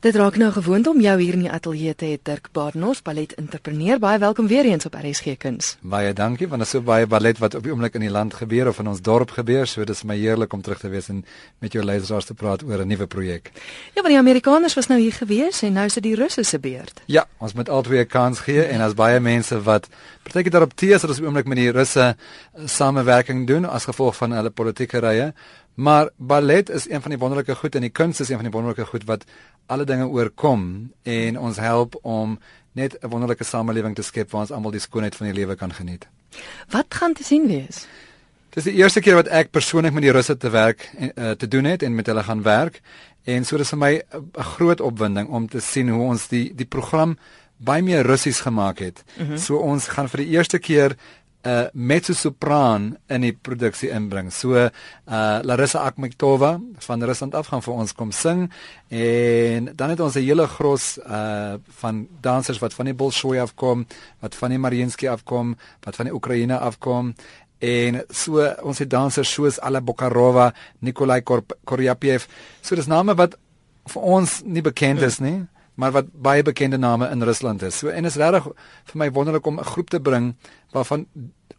Dit raak nou gewoond om jou hier in die ateljee te hê Dirk Badenhorst, ballet-entrepreneur. Baie welkom weer eens op RSG Kuns. Baie dankie want daar is so baie ballet wat op die oomblik in die land gebeur of in ons dorp gebeur. So dis my heerlik om terug te wees en met jou luisteraars te praat oor 'n nuwe projek. Ja, want die Amerikaners was nou hier gewees en nou is dit die Russe se beurt. Ja, ons moet albei 'n kans gee en as baie mense wat partykeer daarop tees dat ons op die oomblik met die Russe samewerking doen as gevolg van hulle politieke rye. Maar ballet is een van die wonderlike goed en die kuns is een van die wonderlike goed wat alle dinge oorkom en ons help om net 'n wonderlike samelewing te skep waar ons almal die skoonheid van die lewe kan geniet. Wat gaan te sien wees? Dis die eerste keer wat ek persoonlik met die russe te werk en uh, te doen het en met hulle gaan werk en so dis vir my 'n groot opwinding om te sien hoe ons die die program baie meer russies gemaak het. Mm -hmm. So ons gaan vir die eerste keer 'n uh, mezzo-sopran in die produksie inbring. So uh Larissa Akhmetova van Rusland af gaan vir ons kom sing en dan het ons 'n hele gros uh van dansers wat van die Bolshoi afkom, wat van die Mariinsky afkom, wat van die Oekraïne afkom en so ons het dansers soos Alla Bokarova, Nikolai Koryapiev. So dis name wat vir ons nie bekend is nie. Maar wat baie bekende name in Rusland is. So en is regtig vir my wonderlik om 'n groep te bring waarvan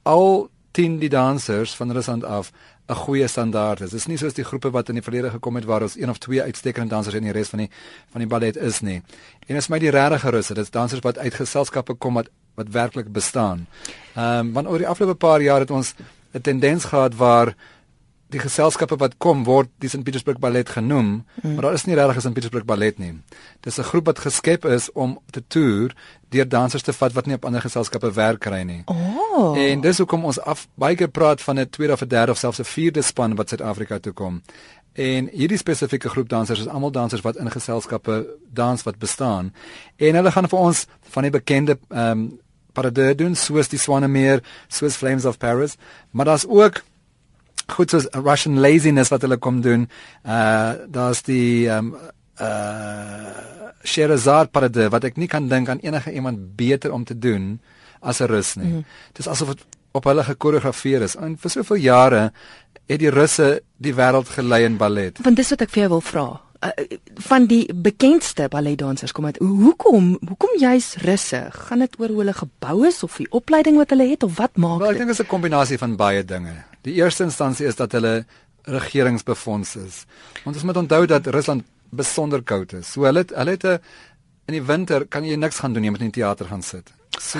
al 10 die dansers van Rusland af 'n goeie standaard is. Dit is nie soos die groepe wat in die verlede gekom het waar ons een of twee uitstekende dansers en die res van die van die ballet is nie. En is my die regte russe, dit is dansers wat uit geselskappe kom wat wat werklik bestaan. Ehm um, want oor die afgelope paar jaar het ons 'n tendens gehad waar die geselskappe wat kom word die St Petersburg Ballet genoem, mm. maar daar is nie regtig 'n St Petersburg Ballet nie. Dis 'n groep wat geskep is om te toer deur dansers te vat wat nie op ander geselskappe werk kry nie. Oh. En dis hoekom ons af baie keer praat van 'n tweede of 'n derde of selfs 'n vierde span wat Suid-Afrika toe kom. En hierdie spesifieke groep dansers is almal dansers wat in geselskappe dans wat bestaan. En hulle gaan vir ons van die bekende ehm um, parade doen soos die Swanemeer, soos Flames of Paris, maar daar's ook goed soos Russian laziness wat hulle kom doen. Uh daar's die um uh Sherazad parade wat ek nie kan dink aan enige iemand beter om te doen as 'n Rus nie. Mm. Dis asof dit op hulle gekoreografeer is. En vir soveel jare het die Russe die wêreld gelei in ballet. Want dis wat ek vir jou wil vra. Uh, van die bekendste balletdansers kom uit hoekom hoekom juis russe gaan dit oor hoe hulle gebou is of die opleiding wat hulle het of wat maak well, ek dink dit is 'n kombinasie van baie dinge Die eerste instansie is dat hulle regeringsbefonds is. Want ons moet onthou dat Rusland besonder koud is. So hulle hulle het 'n in die winter kan jy niks gaan doen nie, jy moet in die teater gaan sit. So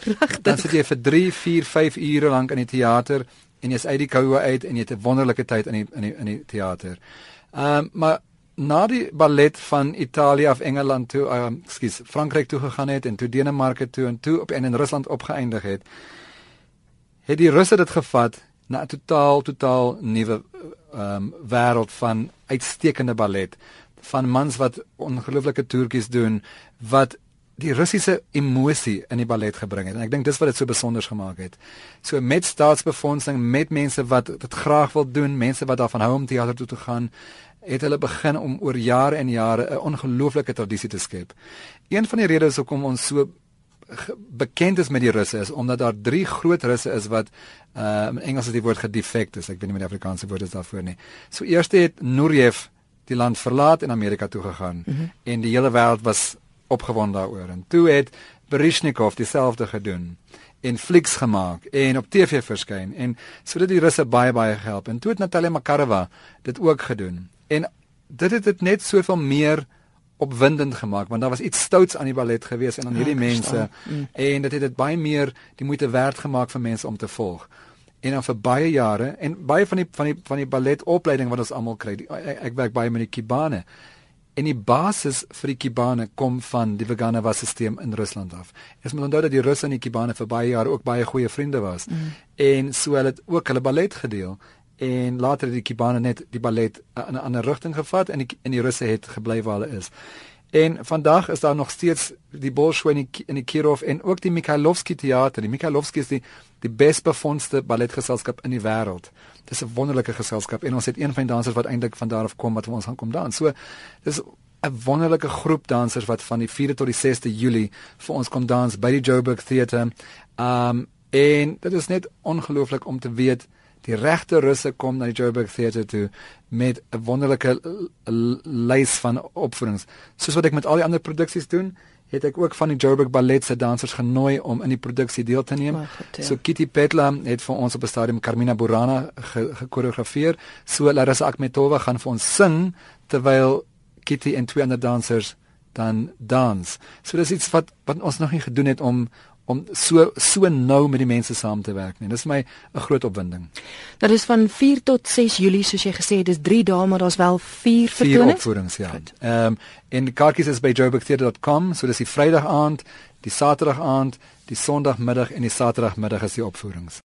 dan sit jy vir 3, 4, 5 ure lank in die teater en jy's uit die koue uit en jy het 'n wonderlike tyd in die in die in die teater. Ehm um, maar na die ballet van Italië af Engeland toe, ehm um, skus, Frankryk toe gegaan het en toe Denemarke toe en toe op en in Rusland opgeëindig het, het die Russe dit gevat na 'n totaal totaal nuwe ehm um, wêreld van uitstekende ballet van mans wat ongelooflike toertjies doen wat die Russiese emosie in die ballet gebring het en ek dink dis wat dit so besonder gemaak het. So met staatsbefondsing, met mense wat dit graag wil doen, mense wat daarvan hou om teater toe te gaan, het hulle begin om oor jare en jare 'n ongelooflike tradisie te skep. Een van die redes hoekom ons so bekend is met die russe is omdat daar drie groot russe is wat uh in Engels is die woord gedefect is. Ek weet nie met die Afrikaanse woord is daarvoor nie. So eers het Nuriev die land verlaat en Amerika toe gegaan mm -hmm. en die hele wêreld was opgewonde daaroor. En toe het Berishnikov dieselfde gedoen en flieks gemaak en op TV verskyn en sodat die russe baie baie gehelp. En toe het Natalia Makarova dit ook gedoen. En dit het dit net soveel meer opwindend gemaak want daar was iets stouts aan die ballet gewees en aan hierdie ja, mense mm. en dit het dit baie meer die moeite werd gemaak vir mense om te volg. En dan vir baie jare en baie van die van die van die balletopleiding wat ons almal kry, die, ek, ek werk baie met die kibane. En die basis vir die kibane kom van die Vaganova stelsel in Rusland af. Ek moet onthou dat die Russe en die kibane vir baie jare ook baie goeie vriende was. Mm. En so hulle het ook hulle ballet gedeel en later het die Kibane net die ballet in 'n ander rigting gevat en die en die Russe het gebly waar hulle is. En vandag is daar nog steeds die Bolshoi in die, in die Kirov en ook die Mikhailovsky teater. Die Mikhailovsky is die die besbevondste balletgeselskap in die wêreld. Dis 'n wonderlike geselskap en ons het een van die dansers wat eintlik van daar af kom wat ons gaan kom dans. So dis 'n wonderlike groep dansers wat van die 4de tot die 6de Julie vir ons kom dans by die Joburg Theater. Um en dit is net ongelooflik om te weet Die regte russe kom na die Joburg Theatre toe met 'n wonderlike lys van opvoerings. Soos wat ek met al die ander produksies doen, het ek ook van die Joburg Ballet se dansers genooi om in die produksie deel te neem. Goed, ja. So Kitty Petla het vir ons op 'n stadium Carmina Burana gekoreografeer. Ge so Larissa Akmetova gaan vir ons sing terwyl Kitty en twee ander dansers dan dans. So dis iets wat wat ons nog nie gedoen het om om so so nou met die mense saam te werk nie. Dis vir my 'n groot opwinding. Dat is van 4 tot 6 Julie soos jy gesê het, dis 3 dae maar daar's wel 4 vertonings. Vier opvoerings ja. Ehm um, en kaartjies is by joburgtheater.com, so dis die Vrydag aand, die Saterdag aand, die Sondagmiddag en die Saterdagmiddag is die opvoerings.